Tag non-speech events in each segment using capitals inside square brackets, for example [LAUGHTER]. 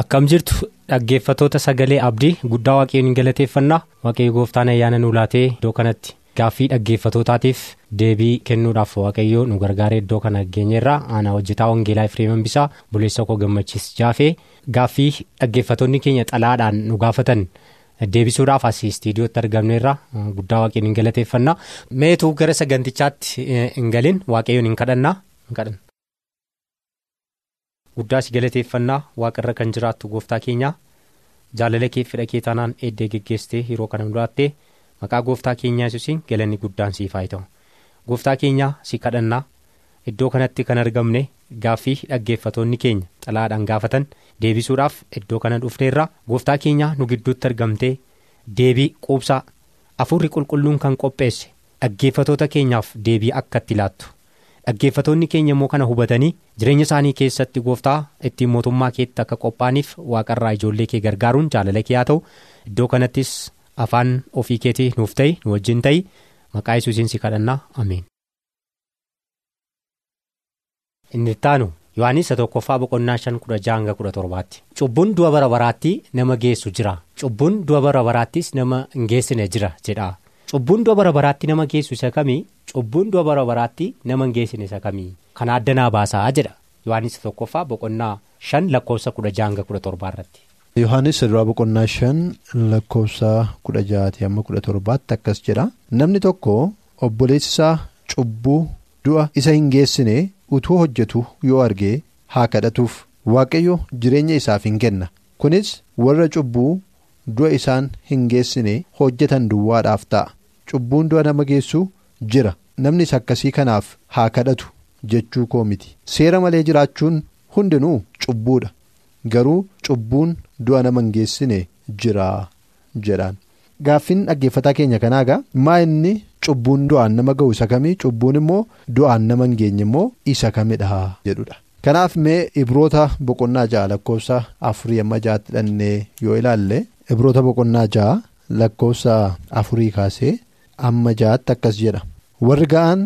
Akkam jirtu dhaggeeffatoota sagalee abdii guddaa waaqayyoon galateeffannaa? Waaqayyo gooftaan ayyaana nu laatee iddoo kanatti gaaffii dhaggeeffatootaatiif deebii kennuudhaaf waaqayyo nu gargaaree iddoo kana geenyeerraa aanaa hojjetaa wangeelaa Efreem Hambisaa buleessa koo gammachiis jaafee gaaffii dhaggeeffatoonni keenya xalaadhaan nu gaafatan deebisuudhaaf asii istiidiyootti argamneerra guddaa waaqayyoon galateeffannaa. Meetuu gara sagantichaatti hin galin? Waaqayyoon hin kadhannaa hin kadhanna. guddaa si galateeffannaa waaqarra kan jiraattu gooftaa keenyaa jaalala kee fedha kee taanaan eeddee geggeessitee yeroo kana hundaattee maqaa gooftaa keenyaa yesuusiin galanni guddaan siif haa ta'u gooftaa keenyaa si kadhannaa iddoo kanatti kan argamne gaaffii dhaggeeffatoonni keenya xalaadhaan gaafatan deebisuudhaaf iddoo kana dhufneerra gooftaa keenyaa nu gidduutti argamtee deebii quubsaa afurri qulqulluun kan qopheesse dhaggeeffatoota keenyaaf deebii akka itti laattu. Dhaggeeffatoonni keenya immoo kana hubatanii jireenya isaanii keessatti gooftaa ittiin mootummaa keetti akka qophaa'aniif waaqarraa ijoollee kee gargaaruun jaalala kee haa ta'u iddoo kanattis afaan ofii keetii nuuf ta'i nu wajjin ta'i maqaa yesuusiin si kadhannaa ameen. inni ittaanu yohaannis tokkoffaa boqonnaa shan kudha jaha hanga kudha torbaatti cubbuun du'a bara baraatti nama geessu jira cubbuun du'a bara baraattis nama hin geessine jira jedha. Cubbuun du'a bara baraatti nama geessu isa kamii? Cubbuun du'a bara baraatti nama hin geessine isa kamii? Kana addanaa baasaa jedha. Yohaannis tokkoffaa boqonnaa shan lakkoofsa kudha jaha hanga kudha torbaa irratti. yohaannis duraa boqonnaa shan lakkoofsa kudha jahaati hamma kudha torbaatti akkas jedha. Namni tokko obboleessi isaa cubbuu du'a isa hin geessine utuu hojjetu yoo arge haa kadhatuuf. Waaqayyo jireenya isaaf hin kenna. Kunis warra cubbuu. du'a isaan hin geessine hojjetan duwwaadhaaf ta'a cubbuun du'a nama geessu jira. Namnis akkasii kanaaf haa kadhatu jechuu koo miti. Seera malee jiraachuun hundinuu cubbuudha garuu cubbuun du'a nama hin geessine jira jedhaan. Gaaffiin dhaggeeffataa keenya kanaagaa maa inni cubbuun du'aan nama ga'u isa kamii? Cubbuun immoo du'aan nama hin geenye immoo isa kamidha jedhudha. kanaaf mee ibroota boqonnaa ja'a lakkoofsa afurii amma ja'atti dhannee yoo ilaalle. ibroota boqonnaa ja'a lakkoofsa afurii kaasee amma ja'atti akkas jedha. Warri ga'an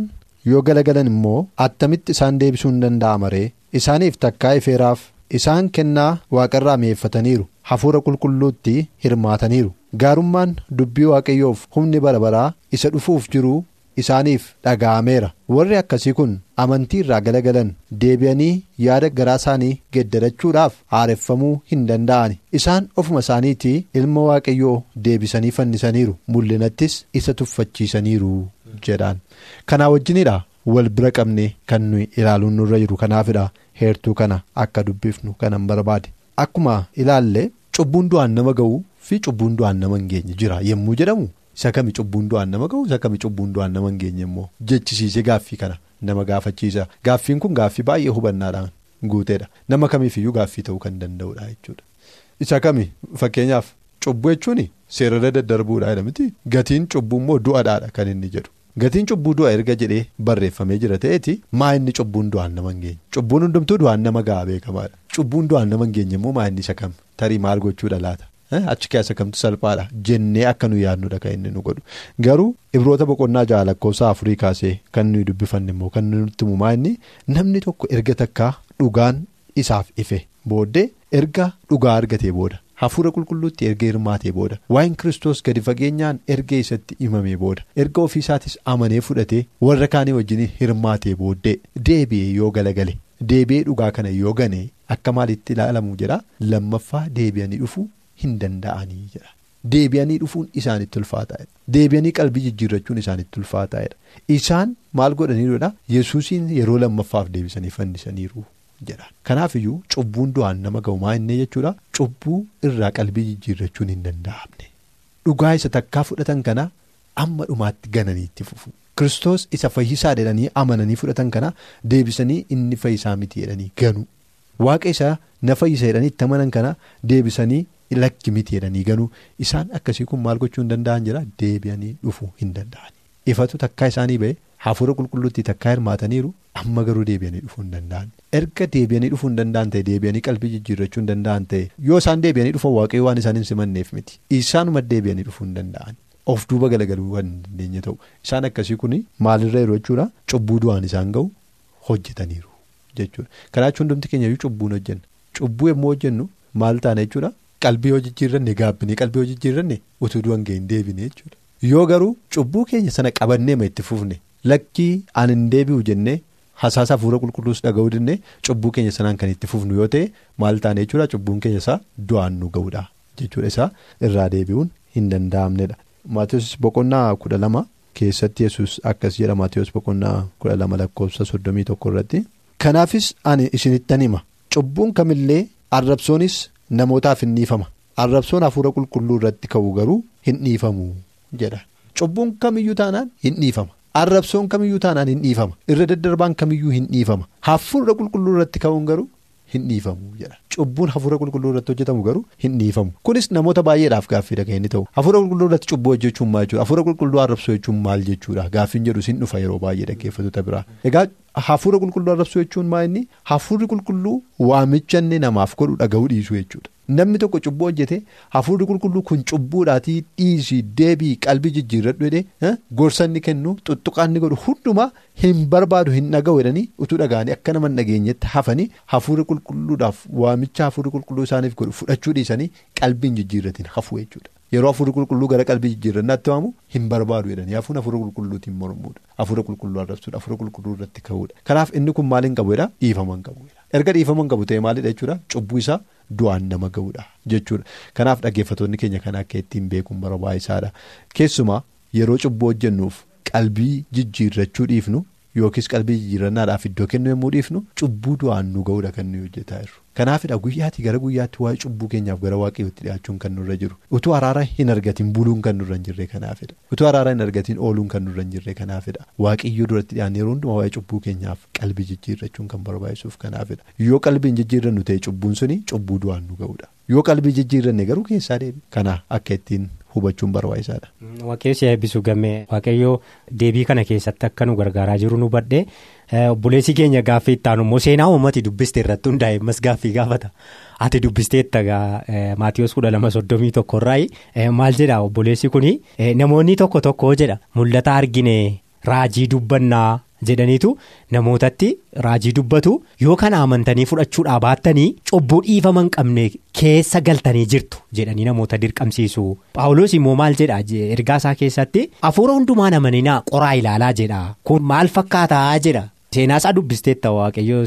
yoo galagalan immoo attamitti isaan deebisuu hin danda'ama ree isaaniif takkaa ifeeraaf isaan kennaa waaqarraa mi'eeffataniiru. Hafuura qulqulluutti hirmaataniiru. Gaarummaan dubbii waaqayyoof humni bara baraa isa dhufuuf jiru isaaniif dhaga'ameera. Warri akkasii kun amantii irraa galagalan deebi'anii yaada garaa isaanii geeddarachuudhaaf haareffamuu hin danda'ani. Isaan ofuma isaaniitii ilma waaqayyoo deebisanii fannisaniiru. Mul'inattis isa tuffachiisaniiru jedhaan. Kanaa wajjinidha wal bira qabne kan nuyi ilaaluun nurra jiru. Kanaafidha heertuu kana akka dubbifnu kanan barbaade. Akkuma ilaalle cubbuun du'aan nama ga'uu fi cubbuun du'aan nama hin geenye jira yommuu jedhamu. isa kami cubbuun du'aan nama ga'u isa kami cubbuun du'aan nama hin geenye immoo? Jechisiisee gaaffii kana nama gaafachiisa gaaffiin kun gaaffii baay'ee hubannaadhaan guuteedha. Nama kamiifiyyuu gaaffii ta'uu kan danda'udha jechuudha. isa kami? Fakkeenyaaf cubbuu jechuun seerarra daddarbuudha jedhamti gatiin cubbuu immoo du'adhaadha kan inni jedhu. Gatiin cubbuu du'a erga jedhee barreeffamee jira ta'eeti maa inni cubbuun du'aan nama hin geenye? Cubbuun hundumtuu du'aan nama ga'a beekamaadha. Cubbuun du'aan nama hin geenye immoo maa inni isa kam? Tarii maal gochuudha laata. Achi keessa kamtu salphaadha jennee akka nu yaadnudha kan inni nu godhu garuu ibroota boqonnaa ja'a lakkoofsa afurii kaasee kan nuyi dubbifanne immoo kan nutti himumaa inni namni tokko erga takkaa dhugaan isaaf ife booddee erga dhugaa argatee booda hafuura qulqulluutti erga hirmaatee booda waa'in kiristoos gadi fageenyaan erga isatti himamee booda erga ofiisaatis amanee fudhatee warra kaanii wajjin hirmaatee booddee deebi'ee yoo galagale deebi'ee dhugaa kana yoo gane akka maalitti ilaalamu jedha lammaffaa deebi'anii dhufu. Hin danda'anii jedha. Deebi'anii dhufuun isaanitti ulfaataa'edha deebi'anii qalbii jijjiirrachuun isaanitti ulfaataa'edha isaan maal godhaniirudha yesuusiin yeroo lammaffaaf deebisanii fannisaniiru jedha. Kanaafiyyuu cubbuun du'aan nama ga'u maa inni jechuudha? Cubbuu irraa qalbii jijjiirrachuun hin danda'amne. Dhugaa isa takkaa fudhatan kana amma dhumaatti gananii itti fufu. Kiristoos isa fayyisaa jedhanii amananii fudhatan kana deebisanii inni fayyisaa miti jedhanii ganu. Waaqa isaa na fayyisa jedhanii itti amanan kana deebisanii lakki miti jedhanii ganu isaan akkasii kun maal gochuu hin danda'an jira deebi'anii dhufuu hin danda'an ifatu takkaa isaanii ba'e hafuura qulqulluutti takkaa hirmaataniiru amma garuu deebi'anii dhufuu hin danda'an erga deebi'anii dhufuu hin danda'an ta'e deebi'anii qalbii jijjiirrachuu hin danda'an ta'e yoo isaan deebi'anii dhufan waaqayyo waan isaan hin simanneef miti. Isaanuma deebi'anii dhufuu hin danda'an. of duuba galagaluu kan hin dandeenye ta'u. Isaan akkasii kun maalirra yeroo jechuudha cubbuu du'aan isaan ga'u hojjetaniiru jechuudha. Karaa jechuun hundumti keenya iyyuu cubbuun hojjenna. Cubbuu yommuu hojjennu maal taana jechuudha qalbii yoo jijjiirranne gaabbinee qalbii yoo jijjiirranne utuu du'an ga'e hin deebine jechuudha yoo garuu cubbuu keenya sana qabannee ma itti fufne lakkii aan hin deebi'u jennee hasaasa hafuura qulqulluus dhaga'uu dinne cubbuu keenya sanaan kan itti fufnu yoo ta'e maal taana jechuudha cubbuun keenya isaa du'aan nu ga'uudha jechuudha isaa irraa deebi'uun hin danda'amnedha. Maatiyus boqonnaa kudha lama keessatti yesus akkas jedha Maatiyus boqonnaa kudha lama lakkoofsa soddomii tokko irratti. Kanaafis ani isinittan hima cubbuun kamillee arrabsoonis namootaaf hin dhiifama arrabsoon hafuura qulqulluu irratti ka'u garuu hin dhiifamu jedha. Cubbuun kamiyyuu taanaan hin dhiifama arrabsoon kamiyyuu taanaan hin dhiifama irra daddarbaan kamiyyuu hin dhiifama hafuura qulqulluu irratti ka'uun garuu. Hin dhiifamu jedha. Cubbuun hafuura qulqulluu irratti hojjetamu garuu hin dhiifamu. Kunis namoota baay'eedhaaf gaaffiidha kan inni ta'u. Hafuura qulqulluu irratti cubbuu hojjechuun maal jechuudha? Hafuura qulqulluu arrabsuu jechuun maal jechuudha? Gaaffiin jedhu sin dhufa yeroo baay'ee dhaggeeffattoota biraa. Egaa hafuura qulqulluu arrabsuu jechuun maal inni? Hafuurri qulqulluu waamicha inni namaaf godhu dhaga'uu dhiisuu jechuudha. Namni tokko cubbuu hojjete hafuurri qulqulluu kun cubbuudhaatii dhiisii deebii qalbii jijjiirradhu jedhee gorsa inni kennu tuttuqaa inni godhu hundumaa hin barbaadu hin dhaga'u jedhanii utuu dhaga'anii akka nama dhageenyetti hafanii hafuurri qulqulluudhaaf waamicha hafuurri qulqulluu isaaniif godhu fudhachuu dhiisanii qalbiin jijjiirratiin hafu jechuudha. Yeroo hafuurri qulqulluu gara qalbii jijjiirrannaatti waamu hin barbaadu jedhanii hafuun hafuura qulqulluutiin mormuudha. Hafuura qulqulluu arrabsuudha. Hafuura qulqulluu irratti ka'uudha. Kanaaf inni kun maal hin qabu jedhaa dhiifama hin qabu. Erga dhiifama hin qabu ta'e maalidha jechuudha cubbuu isaa du'aan nama ga'uudha jechuudha. Kanaaf dhaggeeffattoonni keenya kana akka ittiin beekuun barbaachisaadha. Keessumaa yeroo cubbuu hojjennuuf qalbii jijjiirrachuu dhiifnu yookiis qalbii jijjiirrannaadhaaf iddoo kennu yommuu dhiifnu cubbuu du'aan nu ga'uudha kan nuyi hojjetaa jirru. Kanaafidha guyyaatti gara guyyaatti waa'ee cubbuu keenyaaf gara waaqayyootti dhiyaachuun kan nurra jiru. Utuu araara hin argatiin buluun kan nurra hin jirre kanaafidha utuu araara hin argatiin ooluun kan nurra hin jirre kanaafidha waaqayyoo duratti dhiyaannee yeroo hundumaa waa'ee cubbuu keenyaaf qalbii jijjiirrachuun kan barbaachisuuf kanaafidha yoo qalbii jijjiirrannu ta'e cubbuun suni cubbuu du'aan nu ga'uudha yoo qalbii jijjiirranne garuu keessaa deebi kana akka ittiin hubachuun barbaachisaadha. Waaqayyo si eebbisu gammee waaqayyoo deebii kana keessatti akka nu gargaaraa jiru nu badhee obboleessi keenya gaaffii itti aanu immoo seenaa uummati dubbiste irratti hundaa'e. Ammas gaaffii gaafata. Ati dubbisteetta maatiyoos kudha lama soddomii tokkorraa maal jedha? Obboleessi kuni namoonni tokko tokko jedha. Mul'ata argine raajii dubbannaa. Jedhaniitu namootatti raajii dubbatu yoo kana amantanii fudhachuudhaa baattanii cubbuu dhiifama hin qabne keessa galtanii jirtu jedhanii namoota dirqamsiisu. Paawuloos immoo maal jedha? Ergaa isaa keessatti hafuura hundumaan amaninaa qoraa ilaalaa jedha. Kun maal fakkaataa jedha? Seenaa isaa dubbisteetta waaqayyoo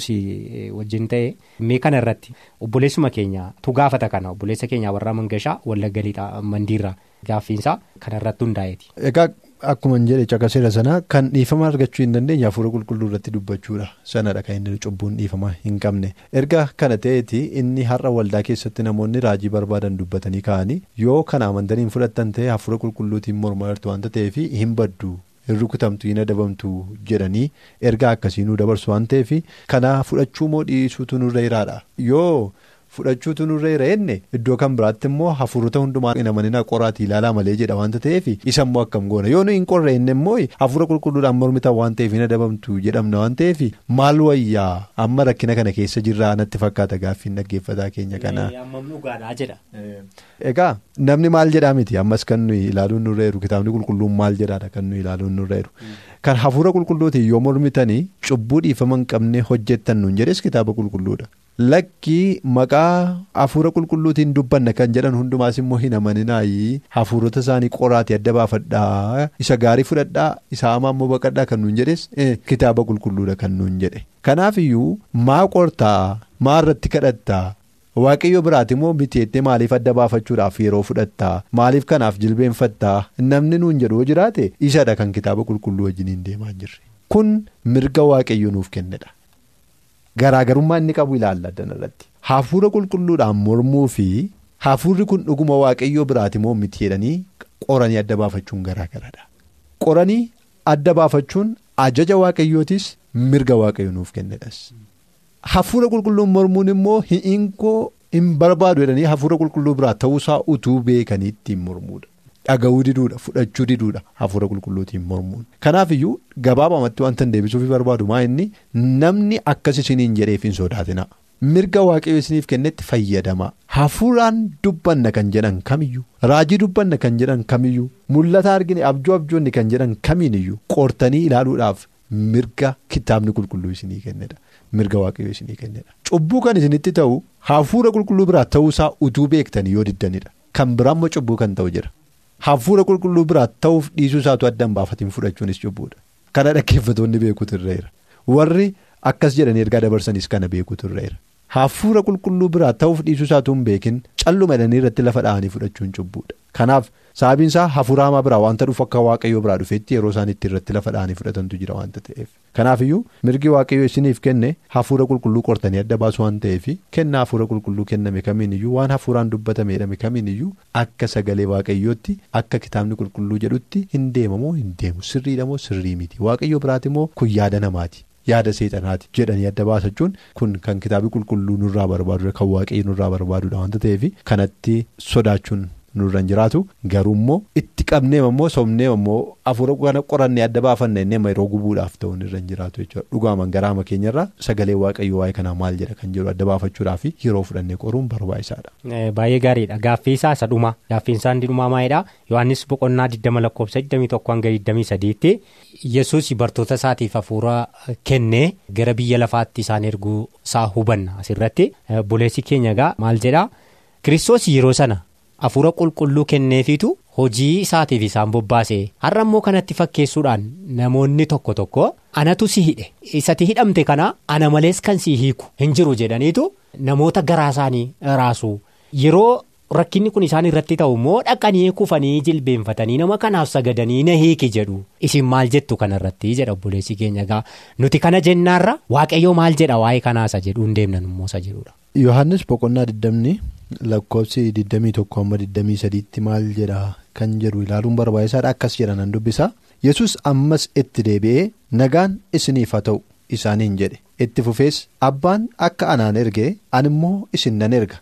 wajjin ta'e mee kana irratti obboleessuma keenya tu gaafata kana obboleessa keenya warra mangashaa wallagga lixaa mandiirraa gaaffiinsaa kana irratti hundaa'eeti. Akkuma jedhe caqaseera sana kan dhiifama argachuu hin dandeenye hafuura qulqulluu irratti dubbachuudha sanadha kan inni cubbuun dhiifama hin qabne erga kana ta'eeti inni har'a waldaa keessatti namoonni raajii barbaadan dubbatanii ka'anii yoo kana amantanii hin fudhattan ta'e hafuura qulqulluutiin mormaa jirtu waanta ta'eef hin baddu hin rukutamtu hin adabamtu jedhanii erga akkasii nu dabarsu waan ta'eef kana fudhachuu moo dhiisuutu nurra jiraadha yoo. Fudhachuutu nurra jira jenne iddoo kan biraatti immoo hafuurota hundumaa hin amaninaa qoraati ilaalaa malee jedha waanta ta'eef isa immoo akkam goona yoo nu hin qorre inni immoo hafuura qulqulluudhaan mormitan waan ta'eef hin adabamtu jedhamna waan ta'eef maal wayyaa amma rakkina kana keessa jirraa natti fakkaata gaaffiin dhaggeeffataa keenya kana. Egaa namni maal jedhaa miti ammas kan nuyi ilaaluun nurra jiru kitaabni qulqulluun maal jedhaadha kan nuyi ilaaluun nurra jiru. Kan hafuura qulqulluutiin yoo mormitanii cubbuu dhiifama hin qabne hojjettan nuun jedhes kitaaba qulqulluudha. Lakkii maqaa hafuura qulqulluutiin dubbanna kan jedhan hundumaas immoo hin amaninaayi hafuurota isaanii qoraatii adda baafadhaa isa gaarii fudhadhaa isa hamaa immoo baqadhaa kan nuun jedhes. Kitaaba qulqulluudha kan nuun jedhe. Kanaafiyyuu maa qortaa maa irratti kadhattaa? Waaqayyo biraati immoo miteettee maaliif adda baafachuudhaaf yeroo fudhattaa? Maaliif kanaaf jilbeenfattaa? Namni nuun jedhu jiraate isadha kan kitaaba qulqulluu wajjiniin deemaa jirre. Kun mirga waaqayyo nuuf kennedha. Garaagarummaa inni qabu ilaalla addan irratti hafuura qulqulluudhaan mormuu fi hafuurri kun dhuguma waaqayyoo biraati moo miti jedhanii qoranii adda baafachuun garaagaradha. Qoranii adda baafachuun ajaja waaqayyootis mirga waaqayyo nuuf kennedhas. Hafuura qulqulluun mormuun immoo hi'inkoo hin barbaadu jedhanii hafuura qulqulluu biraa ta'uusaa utuu beekanii ittiin mormuudha. Dhaga'uu diduudha fudhachuu diduudha hafuura qulqulluutiin mormuun. Kanaaf iyyuu gabaabamatti wanta hin deebisuuf barbaadu maa inni namni akkas isiniin jedheef hin sodaatina. Mirga waaqayyo isiniif kennetti fayyadama. Hafuuraan dubbanna kan jedhan kamiyyuu raajii dubbanna kan jedhan kamiyyuu mul'ata argine abjuu abjoonni kan jedhan kamiiniyyuu qortanii ilaaluudhaaf mirga kitaabni qulqulluu isinii kennedha. Mirga waaqayyo isinii kennedha. Cubbuu kan isinitti ta'u hafuura qulqulluu biraa ta'uusaa utuu beektanii yoo diddanidha. Kan biraammoo cubbuu kan ta'u jira. Hafuura qulqulluu biraa ta'uuf dhiisuu isaatu addaan baafatiin fudhachuunis cubbuudha. Kana dhaggeeffatoonni beekuutu irra jira. Warri akkas jedhanii ergaa dabarsanis kana beekuutu irra jira. Hafuura qulqulluu biraa ta'uuf dhiisuu isaatu hin beekin calluma jedhanii irratti lafa dha'anii fudhachuun cubbuudha. Kanaaf sababiin isaa hafuura hamaa biraa wanta dhufu akka waaqayyoo biraa dhufeetti yeroo isaan itti irratti lafa dha'anii fudhatantu jira wanta ta'eef. Kanaafiyyuu mirgi waaqayyoo isiniif kenne hafuura qulqulluu qortanii adda baasu waan ta'eef kenna hafuura qulqulluu kenname kamiiniyyuu waan hafuuraan dubbatame jedhame kamiiniyyuu akka sagalee waaqayyootti akka kitaabni qulqulluu jedhutti hin deemamoo hin deemu sirriidhamoo sirrii miti waaqayyoo biraati immoo kun yaada namaati. Yaada seexanaati jedhanii adda baasachuun kun kan kitaabni qulqulluu nurraa barbaadudha kan waaqayyo nurraa barbaadudha wanta ta'eef kanatti sodaachuun nurra hin jiraatu. Garuu immoo itti qabneem immoo somneem immoo hafuura kana qorannee adda baafanne inni yeroo gubuudhaaf ta'u nurra hin jiraatu jechuudha. Dhugaaman garaama keenyarraa sagalee waaqayyo waa'ee kanaa maal jedha kan jedhu adda baafachuudhaaf yeroo fudhannee qoruun barbaachisaadha. Baay'ee gaariidha. Gaaffii isaa isa dhuma. Gaaffiin isaa inni dhumaa maalidha Yohaannis boqonnaa 20 lakkoofsa 21 hanga 23tti yesus bartoota isaatiif hafuura kennee gara biyya lafaatti isaan erguu isaa hubanna asirratti. Buleessi keenya egaa maal jedha? Kiristoos yeroo sana. Hafuura qulqulluu kenneefiitu hojii isaatiif isaan bobbaase har'a immoo kanatti fakkeessuudhaan namoonni tokko tokko anatu si hidhe. Isatti hidhamte kana ana malees kan si hiiku. Hin jiru jedhaniitu namoota garaa isaanii raasu yeroo rakkinni kun isaan irratti ta'u immoo dhaqanii kufanii jilbeenfatanii nama kanaaf sagadanii na hiiki jedhu? Isin maal jettu kanarratti jedha obboleessi keenya egaa? Nuti kana jennaarra waaqayyoo maal jedha waa'ee kanaasa jedhu? Hin deemnan immoo isa jedhudha. Yohaannis boqonnaa diddamni lakkoofsi diddamii tokko amma diddamii sadiitti maal jedha kan jedhu ilaaluun barbaachisaadha. Akkas jedha nan dubbisa. Yesus ammas itti deebi'ee nagaan isiniif haa ta'u isaaniin jedhe. Itti fufees abbaan akka anaan erge ani immoo isin nan erga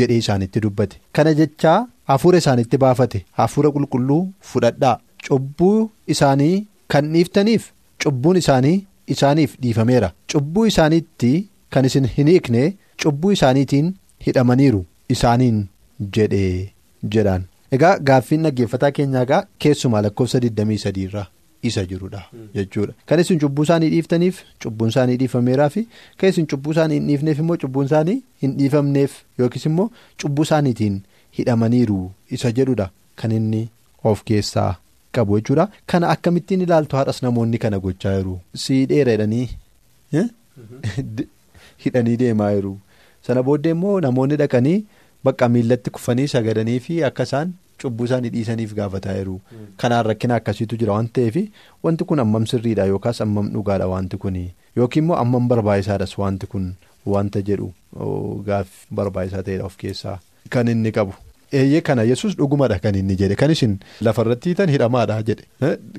jedhee isaanitti dubbate. Kana jechaa hafuura isaanitti baafate. Hafuura qulqulluu fudhadhaa. Cubbuu isaanii kan dhiiftaniif cubbuun isaanii isaaniif dhiifameera. Cubbuu isaaniitti kan isin hin hiikne cubbuu isaaniitiin hidhamaniiru. Isaaniin jedhee jedhaan egaa gaaffiin dhaggeeffataa keenyaa egaa keessumaa lakkoofsa 23 irraa isa jirudha jechuudha. Kan isin cubbuu isaanii dhiiftaniif cubbuun isaanii dhiifameeraa fi kan isin cubbuu isaanii hin dhiifneef immoo cubbuun isaanii hin dhiifamneef yookiis immoo cubbuu isaaniitiin hidhamaniiru isa jedhudha kan inni of keessaa qabu jechuudha. Kana akkamittiin ilaaltu haadhas namoonni kana gochaa jiru? Siidheera jedhanii [LAUGHS] hidhanii deemaa jiru. sana booddee immoo namoonni dhaqanii bakka miillatti kufanii sagadanii fi akka isaan cubbuu isaanii dhiisaniif gaafataa jiru. Kanaan rakkina akkasiitu jira waan ta'eef wanti kun ammam sirriidha yookaas ammam dhugaadha wanti kun yookiin immoo ammam barbaachisaadhas wanti kun wanta jedhu gaaffii barbaachisaa ta'edha of keessaa kan inni qabu. Eeyyee kana yesus dhugumadha kan inni jedhe. Kan isin lafarratti hiitan hidhamaadha jedhe.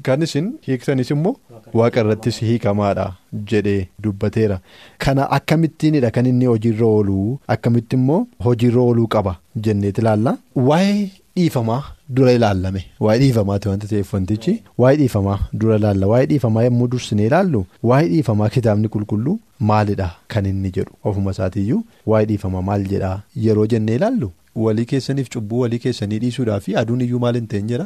Kan isin hiiktanis immoo waaqarrattis hiikamaadha jedhee dubbateera. Kana akkamittiinidha kan inni hojiirra ooluu akkamitti immoo hojiirra ooluu qaba jenneeti ilaalla waa'ee dhiifamaa dura ilaallame waa'ee dhiifamaati wanta ta'eef wantichi waa'ee dhiifamaa dura ilaalla waa'ee dhiifamaa yommuu dursinee ilaallu waa'ee dhiifamaa kitaabni qulqulluu maalidha kan inni jedhu. Ofuma isaatiiyyuu waa'ee dhiifamaa maal jedhaa yeroo jennee ilaallu. walii keessaniif cubbuu walii keessanii dhiisuudhaaf aduun iyyuu maal hin ta'in jira?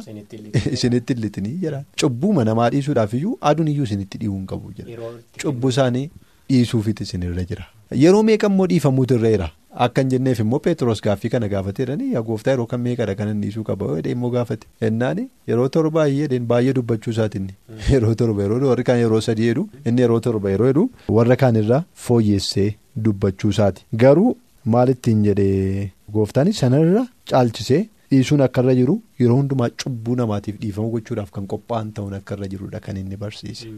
Isinitti illitinii jira. Cubbuuma namaa dhiisuudhaaf iyyuu aduun iyyuu isinitti dhi'uu hin qabu jira. Cubbuu isaanii dhiisuufitti isinirra jira. Yeroo meeqa immoo dhiifamuutu irra jira akka hin jenneef immoo peteroos gaaffii kana gaafateedhanii yaa gooftaa yeroo kan meeqadha kan inni dhiisuu qaba? Immoo gaafate. Ennaani yeroo torba baay'ee baay'ee dubbachuu isaatiin [LAUGHS] yeroo torba yeroo warri kaan yeroo sadii jedhu inni yeroo torba yeroo jedhu warra kaan irraa fooyyessee dubbachuu isaati garuu maalittiin jedhee. Gooftaan sanarra caalchisee dhiisuun akka irra jiru yeroo hundumaa cubbuu namaatiif dhiifama gochuudhaaf kan qophaa'an ta'uun akka irra jirudha kan inni barsiise.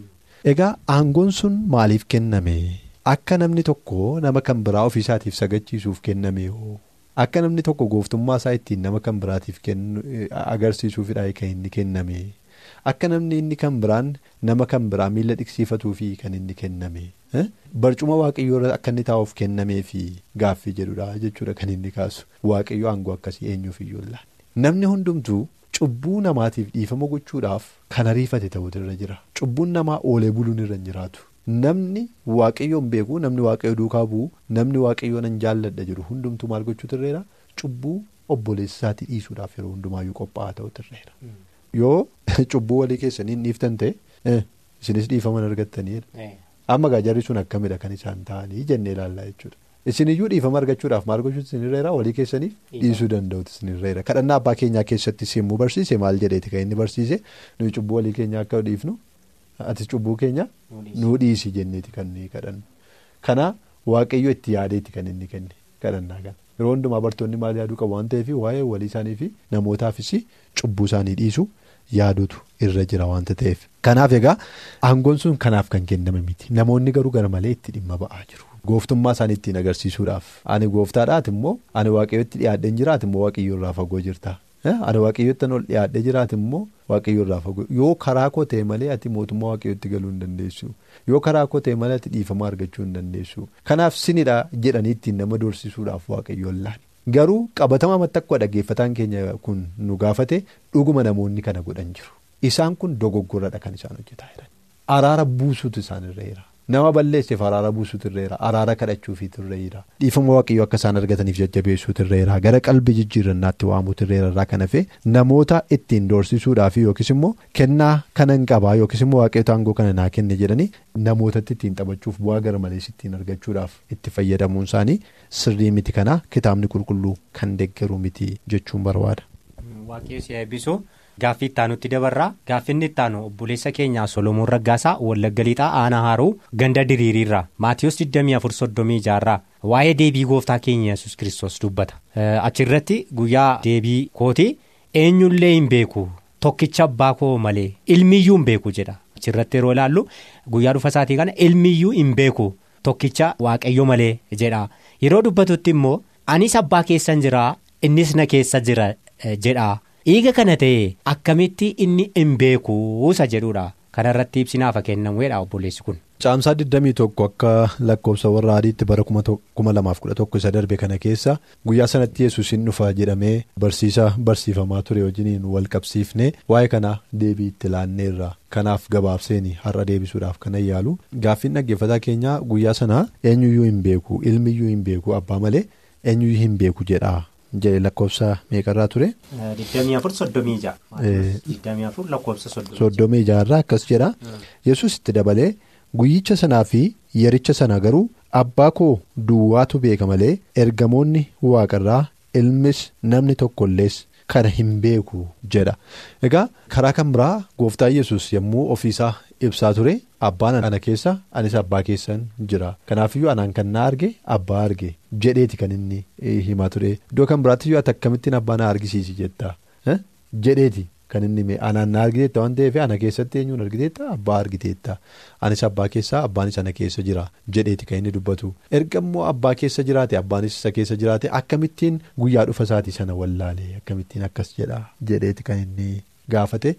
Egaa aangoon sun maaliif kenname akka namni tokko nama kan biraa ofiisaatiif sagachiisuuf kenname hoo akka namni tokko gooftummaa isaa ittiin nama kan biraatiif agarsiisuufidha kan inni kenname akka namni inni kan biraan nama kan biraa miila dhiqsiifatuufi kan inni kenname barcuma waaqayyoo irra akka inni taa'uuf kennameefi gaaffii jedhudha jechuudha kan inni kaasu waaqayyoo aangoo akkasii eenyuuf iyyuu namni hundumtuu. Cubbuu namaatiif dhiifama gochuudhaaf kan ariifate ta'utu irra jira. Cubbuun namaa oolee buluun irra hin jiraatu. Namni waaqayyoon beeku namni waaqayyo duukaa bu'u namni waaqayyoo nan jaalladha jedhu hundumtuu maal gochuutu irra jira cubbuu obboleessa isaatii dhiisuudhaaf yeroo hundumaayyuu qophaa'aa ta'utu irra jira. Yoo [LAUGHS] cubbuu walii keessanii dhiiftan ta'e isinis dhiifaman argattaniidha. Amma gaa jarri sun akkamidha kan isaan ta'anii jennee ilaallaa jechuudha. Isiniyyuu dhiifama argachuudhaaf maal gochuutu isinirra jira walii keessaniif dhiisuu danda'utu isinirra jira kadhannaa abbaa keenyaa keessatti simmuu barsiise maal jedheeti kan inni barsiise? Nuyi cubbuu walii keenyaa akka dhiifnu ati cubbuu keenya nuu dhiisi jenneeti kan nuyi kadhannu. Kana waaqayyo itti yaadeeti kan inni kenne kadhannaa kana. Yeroo hundumaa bartoonni maal yaaduu qabu waan ta'eef waa'ee walii isaanii fi namootaafis cubbuu isaanii dhiisu yaaduutu irra jira waanta ta'eef. Kanaaf egaa aangoon sun kanaaf kan kenname miti. Namoonni garuu gara malee itti dhimma ba'aa jiru. Gooftummaa isaanii ittiin agarsiisuudhaaf. Ani gooftaadhaati immoo ani waaqayyootti dhiyaadhee jiraati immoo waaqayyoo irraa fagoo jirta ani waaqayyootti ol dhiyaadhee jiraati immoo waaqayyoo irraa fagoo yoo karaa koo ta'e malee ati mootummaa waaqayyootti galuu hin dandeessu. Yoo karaa koo ta'e malee ati dhiifama argachuu hin dandeessu. Kanaaf sinidha jedhanii ittiin nama doorsisuudhaaf waaqayyoon laani. Garuu qabatama mattaqqoo dhaggeeffataan keenya kun nu gaafate dhuguma namoonni kana godhan jiru. Isaan kun dogoggorradha kan isaan hojjetaa jiran. Araara buusuutu isaan irra jira. Nama balleesseef araara buusuutu irra jira araara kadhachuufiitu irra jira dhiifama waaqayyoo akka isaan argataniif jajjabeessuutu irra jira gara qalbii jijjiirannaatti waamuutu irra jira irraa kan hafe namoota ittiin doorsisuudhaaf yookiis immoo kennaa kanan qabaa yookiis immoo waaqayyoota aangoo kana naa kenne jedhanii namootatti ittiin taphachuuf bu'aa gara malees ittiin argachuudhaaf itti fayyadamuun isaanii sirrii miti kana kitaabni qulqulluu kan deeggaru miti jechuun barbaada. Gaaffii ittaanutti dabarraa gaaffinni ittaanu obboleessa keenyaa Solomoon Raggaasaa Wallagga Lixaa Aanaa Haaruu Ganda Diriiriirraa Maatiyus 24 waa'ee deebii gooftaa keenya yesus kiristoos dubbata. Achirratti guyyaa deebii kooti eenyullee hin beeku tokkicha abbaa koo malee ilmiyyuu hin beeku jedha. Achirratti yeroo ilaallu guyyaa dhufa isaatii kana ilmiyyuu hin beeku tokkicha waaqayyo malee jedha. Yeroo dubbatutti immoo anis abbaa keessan jira innis na keessa jira jedha. Dhiiga kana ta'e akkamitti inni hin beekuusa jedhudha. Kanarratti ibsinaaf kennamuudha obboleessi kun. Caamsaa 21 akka lakkoofsa warra adiitti bara 2011 isa darbe kana keessa guyyaa sanatti yesus hin dhufa jedhamee barsiisa barsiifamaa ture wajjiniin wal qabsiifne waa'ee kana deebii itti laanneerra. Kanaaf gabaabseen har'a deebisuudhaaf kana yaalu gaaffiin dhaggeeffataa keenyaa guyyaa sana eenyuyyuu hin beeku ilmiyyuu hin beeku abbaa malee eenyuyyuu hin beeku jedha. Jedhe lakkoofsa meeqarraa ture. 24 lakkoofsa 36 irraa akkas jedha yesus itti dabalee guyyicha sanaa fi yericha sana garuu abbaa koo duwwaatu beeka malee ergamoonni waaqarraa ilmis namni tokkollees kana hin beeku jedha egaa karaa kan biraa gooftaa yesus yommuu ofiisaa ibsaa ture abbaan ana keessa anis abbaa keessan jira. Kanaafiyyuu anaan kan na arge abbaa arge jedheeti kan inni himaa ture. Iddoo kan biraattiyyuu ati akkamittiin abbaa na argisiisi jetta? Jedheeti kan inni anaan na argiteetta waan ta'eef ana keessatti eenyuun argiteetta abbaa argiteetta anis abbaa keessaa abbaanis ana keessa jira. Jedheeti kan inni dubbatu. Erga immoo abbaa keessa jiraate abbaanis isa keessa jiraate akkamittiin guyyaa dhufa isaatii sana wallaale akkamittiin akkas jedha? Jedheeti kan inni. Gaafate.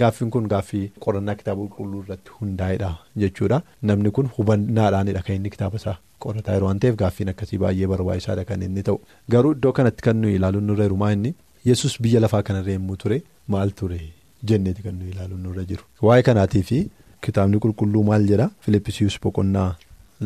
Gaaffiin kun gaaffii qorannaa kitaaba qulqulluu irratti hundaa'edha jechuudha. Namni kun hubannaadhaanidha kan inni kitaaba isaa qorataa yeroo waan ta'eef gaaffiin akkasii baay'ee barbaachisaadha kan inni ta'u. Garuu iddoo kanatti kan nuyi ilaaluun nurra jiru maa inni? Yesus biyya lafaa kanarra yommuu ture maal ture jenneeti kan nuyi ilaaluun nurra jiru. Waa'ee kanaatiif kitaabni qulqulluu maal jedha? Filippisius boqonnaa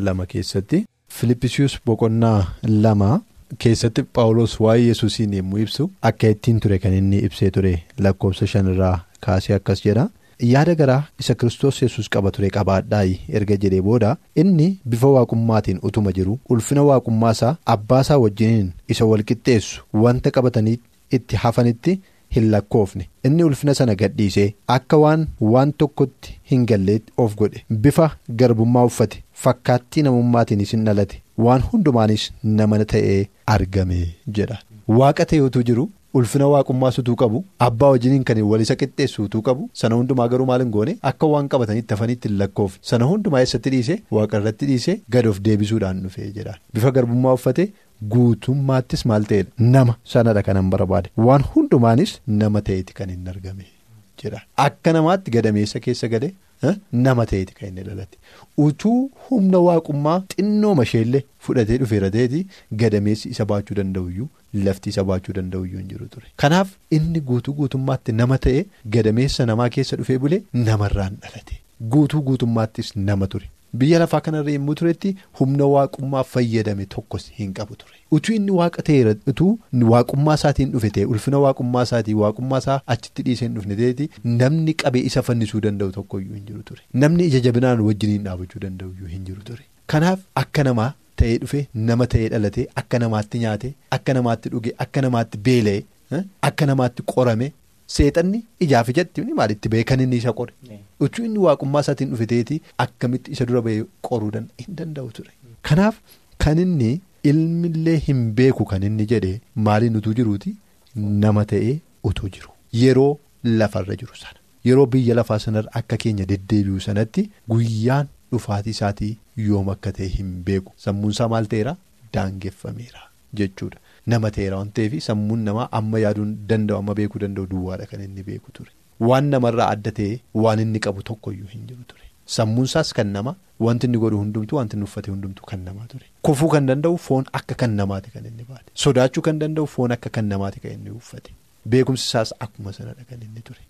lama keessatti. Filippisius boqonnaa lama. Keessatti Paawulos waa'ee yesuusiin yommuu ibsu akka ittiin ture kan inni ibsee ture lakkoofsa shanirraa kaasee akkas jedha. Yaada garaa isa kiristoos yesus qaba ture qabaadhaayi erga jedhee booda. Inni bifa waaqummaatiin utuma jiru ulfina waaqummaa isaa abbaa wajjiniin isa walqixxeessu wanta qabatanii itti hafanitti hin lakkoofne. Inni ulfina sana gadhiisee akka waan waan tokkotti hin galleetti of godhe. Bifa garbummaa uffate fakkaattii namummaatiinis hin dhalate. Waan hundumaanis nama ta'ee argame jedha. Waaqa ta'eetu jiru ulfina waaqummaa sutuu qabu abbaa wajjiniin kan wal isa qixxeessu utuu qabu sana hundumaa garuu maal hin goone akka waan qabatanitti hafanitti hin lakkoofne. Sana hundumaa eessatti dhiise waaqarratti dhiise gad of deebisuudhaan dhufee jedhaan bifa garbummaa uffate guutummaattis maal ta'edha nama sanadha kanan barbaade. Waan hundumaanis nama ta'eeti kan hin argame jedha. Akka namaatti gadameessa keessa gale. Nama ta'eeti kan inni dhalate. Utuu humna waaqummaa xinnooma isheellee fudhatee dhufeera ta'eeti gadameessi isa baachuu danda'uyyuu lafti isa baachuu danda'uyyuu hin jiru ture. Kanaaf inni guutuu guutummaatti nama ta'e gadameessa namaa keessa dhufee bulee namarraan dhalate. Guutuu guutummaattis nama ture biyya lafaa kanarra yommuu turetti humna waaqummaa fayyadame tokkos hin qabu ture utuu inni waaqa ta'eera utuu waaqummaa isaatiin dhufe ta'e ulfina waaqummaa isaatii waaqummaa isaa achitti dhiisee hin dhufne ta'eeti namni qabee isa fannisuu danda'u tokkoyyuu hin jiru ture namni ija jabinaan wajjiniin dhaabachuu danda'uyyuu hin jiru ture kanaaf akka namaa ta'ee dhufe nama ta'ee dhalatee akka namaatti nyaate akka namaatti dhuge akka namaatti beela'e akka namaatti qorame. Seexanni ijaaf ijatti maalitti ba'e kan inni isa qore? Utuu inni waaqummaa isaatiin dhufe ta'eeti akkamitti isa dura ba'ee qoruu hin danda'u ture. Kanaaf kan inni ilmillee hin beeku kan inni jedhe maaliin utuu jiruuti? Nama ta'ee utuu jiru. Yeroo lafarra jiru sana. Yeroo biyya lafaa sanarra akka keenya deddeebi'u sanatti guyyaan dhufaatii isaatii yoom akka ta'e hin beeku. Sammuunsaa maal ta'eera? Daangeffameera jechuudha. Nama ta'eera waan ta'eef sammuun namaa amma yaaduu danda'u amma beekuu danda'u duwwaadha kan inni beeku ture. Waan namarraa adda ta'e waan inni qabu tokkoyyuu hin jiru ture. Sammuunsaas kan nama wanti inni godhu hundumtu wanti inni uffate hundumtu kan namaa ture. Kufuu kan danda'u foon akka kan namaati kan inni baate. Sodaachuu kan danda'u foon akka kan namaati kan inni uffate. Beekumsi isaas akkuma sanadha kan inni ture.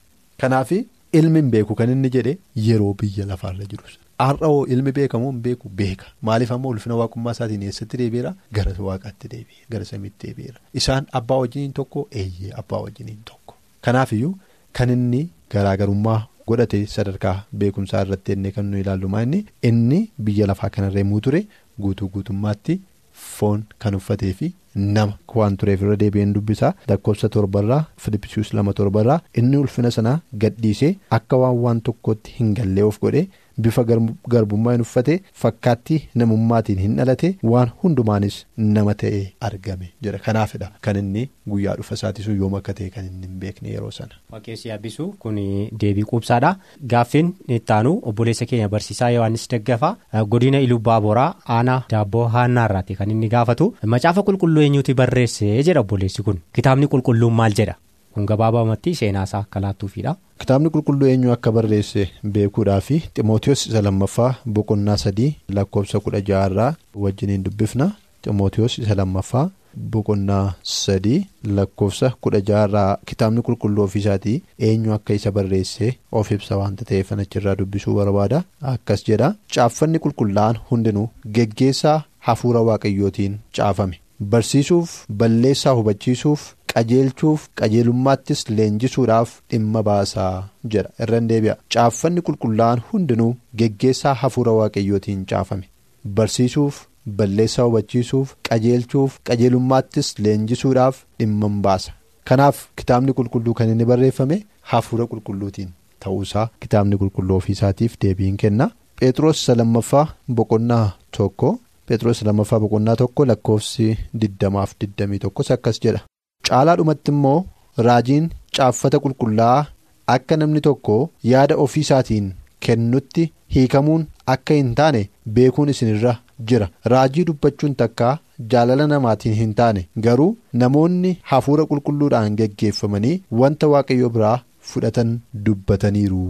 Kanaaf ilmi hin beeku kan inni jedhe yeroo biyya lafaarra jiru. Har'aoo ilmi beekamoo hin beeku beeka. Maaliif ammoo ulfina waaqummaa isaatiin eessatti deebi'eera? Gara waaqaatti deebi'e gara samiitti deebi'eera. Isaan abbaa wajjiniin tokko eeyyee abbaa wajjiniin tokko. Kanaafiyyuu kan inni garaagarummaa godhate sadarkaa beekumsaa irratti ennee kan nu ilaallu inni? Inni biyya lafaa kanarra yommuu ture guutuu guutummaatti foon kan uffatee fi nama waan tureef irra deebi'een dubbisaa. Lakkoofsa torbarraa filippisius lama torbarraa inni ulfina sanaa gadhiisee akka waan waan tokkotti hin gallee of godhe. Bifa garbummaa hin uffate fakkaatti namummaatiin hin dhalate waan hundumaanis nama ta'ee argame jedha kanaafidha kan inni guyyaa dhufa isaatiisu yoom akka ta'e kan inni hin beekne yeroo sana. Waaqessi yaabbisuu kun deebii quubsaadha gaaffiin ittaanu obboleessa keenya barsiisaa Yohaannis Daggafaa godina Iluu Baaboraa aanaa daabboo haannaarraati kan inni gaafatu macaafa qulqulluu eenyuuti barreesse jedha obboleessi kun kitaabni qulqulluun maal jedha. Kun gabaabamatti seenaasaa akka laattuufidha. Kitaabni qulqulluu eenyu akka barreesse beekuudhaa fi Ximootiyoos isa lammaffaa boqonnaa sadii lakkoofsa kudha ja'arraa wajjiniin dubbifna Ximootiyoos isa lammaffaa boqonnaa sadii lakkoofsa kudha ja'arraa kitaabni qulqulluu ofiisaatii eenyu akka isa barreesse of ibsa waanta ta'eef achirraa dubbisuu barbaada akkas jedha caaffanni qulqullaa'an hundinuu geggeessaa hafuura waaqayyootiin caafame. barsiisuuf balleessaa hubachiisuuf qajeelchuuf qajeelummaattis leenjisuudhaaf dhimma baasaa jedha irra deebi'a. Caaffanni qulqullaa'an hundinuu geggeessaa hafuura waaqayyootiin caafame. Barsiisuuf balleessaa hubachiisuuf qajeelchuuf qajeelummaattis leenjisuudhaaf dhimma baasa. Kanaaf kitaabni qulqulluu kan inni barreeffame hafuura qulqulluutiin ta'uusaa kitaabni qulqulluu ofiisaatiif deebiin kenna. Phexros lammaffaa boqonnaa tokko. Phexros lammaffaa boqonnaa tokko lakkoofsi diddamaaf diddamii tokkos akkas jedha caalaadhumatti immoo raajiin caaffata qulqullaa'aa akka namni tokko yaada ofii isaatiin kennutti hiikamuun akka hin taane beekuun isinirra jira raajii dubbachuun takkaa jaalala namaatiin hin taane garuu namoonni hafuura qulqulluudhaan geggeeffamanii wanta waaqayyo biraa fudhatan dubbataniiru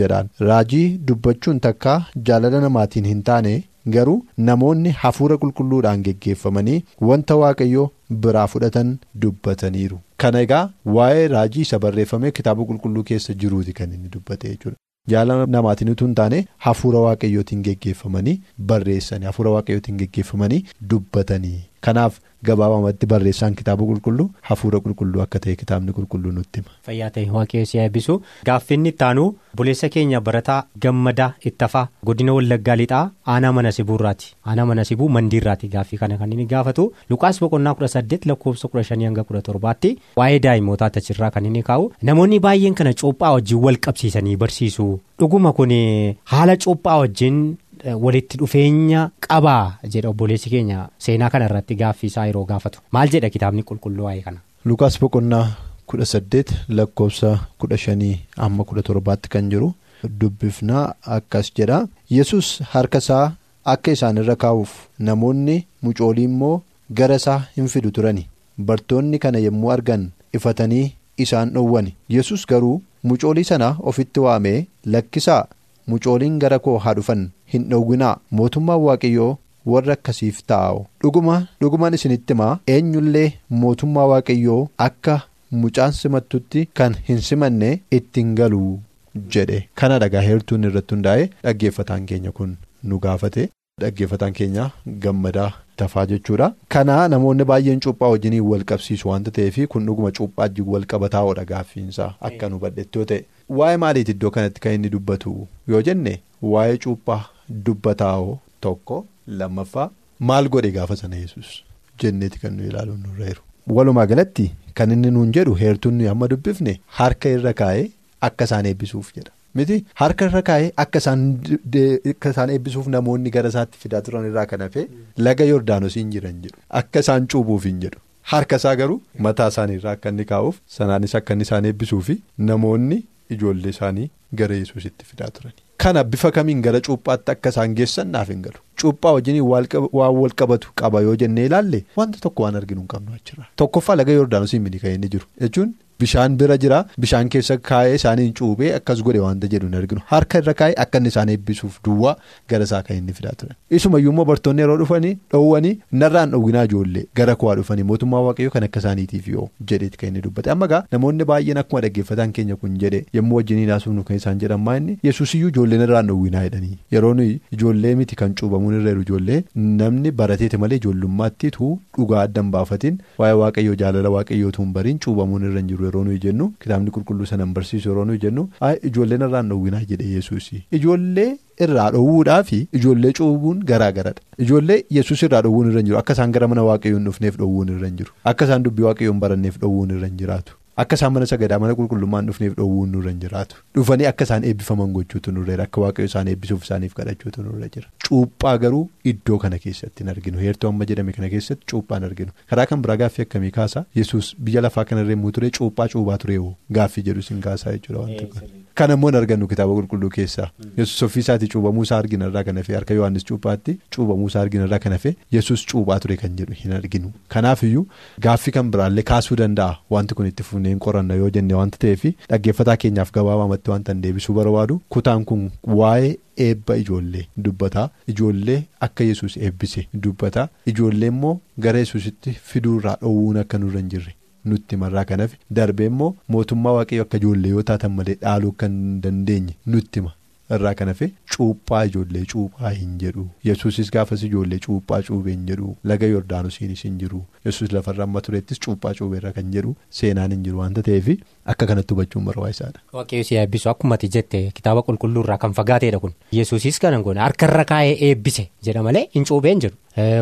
jedhaan raajii dubbachuun takkaa jaalala namaatiin hin taane. Garuu namoonni hafuura qulqulluudhaan geggeeffamanii wanta waaqayyoo biraa fudhatan dubbataniiru. Kana egaa waa'ee raajii isa barreeffamee kitaaba qulqulluu keessa jiruuti kan inni dubbate jechuudha. Jaalala namaatiin utuu hin taane hafuura waaqayyootiin geggeeffamanii barreessanii hafuura waaqayyootiin geggeeffamanii dubbatanii kanaaf gabaabamatti barreessaan kitaaba qulqulluu hafuura qulqulluu akka ta'e kitaabni qulqulluu nutti hima. Fayyaa ta'e waaqessi eebbisu gaaffinni ittaanu buleessa keenya barataa gammadaa ittafaa godina wallaggaa lixaa aanaa mana sibuurraati aanaa mana sibuu mandiirraati gaaffii kana kan inni gaafatu lukaas boqonnaa kudha saddeet lakkoofsa kudha shanii hanga kudha torbaatti waa'ee daa'imootaa achirraa kan inni kaa'u namoonni baay'een kana cuuphaa wajjin wal qabsiisanii barsiisu dhuguma kun haala cuuphaa wajjin. Walitti dhufeenya qabaa jedha obboleessi keenya. Seenaa kana irratti gaaffii isaa yeroo gaafatu. Maal jedha kitaabni qulqulluu waa'ee kana. lukaas boqonnaa kudha saddeet lakkoofsa kudha shanii amma kudha torbaatti kan jiru dubbifnaa akkas jedha. Yesus harka isaa akka isaan irra kaa'uuf namoonni mucoolii immoo gara isaa hin fidu turani. Bartoonni kana yommuu argan ifatanii isaan dhowwani. Yesus garuu mucoolii sana ofitti waamee lakkisaa mucooliin gara koo haa dhufan. Hin dhowwinaa. Mootummaan waaqayyoo warra akkasiif taa'u. Dhuguma dhugumaan isinitti himaa. Eenyullee mootummaa waaqayyoo akka mucaan simattutti kan hin simanne ittiin galuu jedhe. Kana dhagaa heertuun irratti hundaa'e dhaggeeffataan keenya kun nu gaafate dhaggeeffataan keenya gammadaa tafaa jechuudha. kana namoonni baay'een cuuphaa wajjiniin wal qabsiisu wanta ta'eef kun dhuguma cuuphaa wajjin wal qabataa'oodha gaaffiinsaa akka nu badhettoo ta'e waa'ee maaliiti iddoo kanatti kan inni dubbatu? Yoo jenne waa'ee cuuphaa dubbataa'oo tokko. lammaffaa maal godhe gaafa sana yesus? Jenneeti kan nu ilaaluun nurra jiru. walumaa galatti kan inni nuun jedhu heertuun amma dubbifne harka irra kaa'ee akka isaan eebbisuuf jedha. Miti? Harka irra kaa'ee akka isaan eebbisuuf namoonni gara isaatti fidaa turan irraa kan hafe laga yordaanosiin jiran jedhu. Akka isaan cuubuuf hin jedhu. Harka isaa garuu mataa isaaniirraa akka inni kaa'uuf sanaanis akka inni isaan eebbisuufi namoonni ijoollee isaanii gara yesuusitti fidaa turan. kana bifa kamiin gara cuuphaatti akka isaan geessan naaf hin galu cuuphaa wajjin waan wal qabatu qaba yoo jennee ilaalle wanta tokko waan arginu hin qabnu achirra tokkoffaa laga yordaanosiin mini kan inni jiru jechuun bishaan bira jira bishaan keessa kaa'ee isaaniin cuubee akkas godhe wanta jedhu hin arginu harka irra kaa'ee akka inni isaan eebbisuuf duwwaa gara isaa kan inni fidaa turan isumayyuu immoo bartoonni yeroo dhufanii dhoowwanii narraan dhowwinaa ijoollee gara kuwaa dhufanii mootummaa waaqayyoo kan akka isaaniitiif yoo jedheeti kan inni dubbate amma gaa namoonni baay'een akkuma dhaggeeffataan keenya kun jedhe yommuu wajjiniin haasofnu kan isaan jedhan maa'inni yesuusiyyuu ijoollee narraan dhowwinaa jedhanii yeroo nuyi ijoollee miti kan cuubamuun irra jiru ijoollee namni barateeti malee ijoollummaattiitu dhugaa addan baafatiin waa'ee waaqayyoo jaalala waaqayyootu hin bariin cuubamuun irra jiru yeroo nuyi jennu kitaabni qulqulluu sana hin barsiisu yeroo nuyi jennu ijoollee narraan dhowwinaa jedhe yesuus ijoollee irraa dhowwuudhaa fi ijoollee cuubuun garaa garadha. Ijoollee yesus irraa dhowwuun irra jiru. Akka isaan gara mana waaqayyoon dhufneef dhowwuun irra jiru. Akka isaan dubbii waaqayyoon baranneef dhowwuun irra jiraatu. Akka isaan mana sagadaa mana qulqullummaan dhufneef dhowwuun nurra hin jiraatu. Dhufanii akka isaan eebbifaman gochuutu nurra akka waaqayyo isaan eebbisuuf isaaniif kadhachuutu nurra jira. Cuuphaa garuu iddoo kana keessatti hin arginu. Heertuu amma jedhame kana keessatti cuuphaa hin arginu. Karaa kan biraa gaaffii akkamii kaasa? Yesus biyya lafaa kanarra immoo ture cuuphaa cuubaa ture hoo? Gaaffii jedhu sin kaasaa jechuudha kan ammoo hin argannu kitaaba qulqulluu keessaa. Yesus ofii isaatii cuubamuu isaa argina irraa kan hafe harka yohaannis cuuphaatti cuubamuu isaa argina irraa kan hafe yesus cuuphaa ture kan jedhu hin arginu. Kanaafiyyuu gaaffii kan biraallee kaasuu danda'a. Wanti kun itti hin qoranna yoo jenne wanta ta'eef dhaggeeffataa keenyaaf gabaabamatti hin deebisuu barbaadu. Kutaan kun waa'ee eebba ijoollee dubbataa. Ijoollee akka yesus eebbise dubbataa. Ijoollee immoo gara yesusitti fiduurraa dhowwuun akka nurra hin jirre. nutti marraa kan hafe darbee immoo mootummaa waaqayyo akka ijoollee yoo taatan malee dhaaluu kan dandeenye nutti hima irraa kan hafe cuuphaa ijoollee cuuphaa hin jedhu. Yesuusis gaafas ijoollee cuuphaa cuubee hin jedhu. Laga yordaanosiinis hin jiru. Yesuus lafarra amma tureettis cuuphaa cuubeerra kan jedhu seenaan hin jiru. Wanta ta'eef akka kanatti hubachuun barbaachisaadha. waaqayyo si eebbisu akkuma ati jette kitaaba qulqulluurraa kan fagaateedha kun. Yesuusis kanan goone harkarra kaa'ee eebbise jedha malee hin cuubee hin jedhu.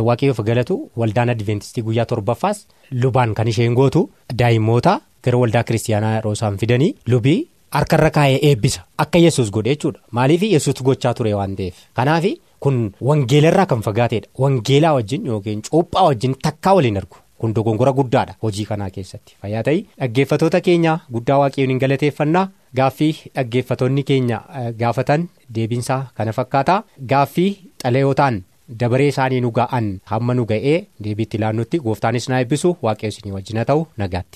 waaqayyoof galatu waldaan adventistii guyyaa torbaffaas lubaan kan isheen gootu daa'immoota gara waldaa kiristiyaanaa yeroo isaan fidanii lubii harkarra kaa'ee eebbisa. Akka yesus godhe jechuudha. Maaliif yesus gochaa ture waan ta'eef? Kanaaf kun wangeelarraa kan fagaateedha. Wangeelaa wajjin yookiin cuuphaa wajjin takkaa waliin argu. Kun dogongora guddaadha hojii kanaa keessatti. Fayyaa ta'ii dhaggeeffatoota keenya guddaa waaqayyoon hin galateeffannaa. Gaaffii dhaggeeffatoonni keenya gaafatan deebiinsaa kana fakkaataa. Gaaffii xalayootaan. dabaree isaanii nu ga'an hamma nu ga'ee deebiitti ilaannutti gooftaanis na eebbisu. Waaqayyo isinii wajjina ta'u. Nagaatti.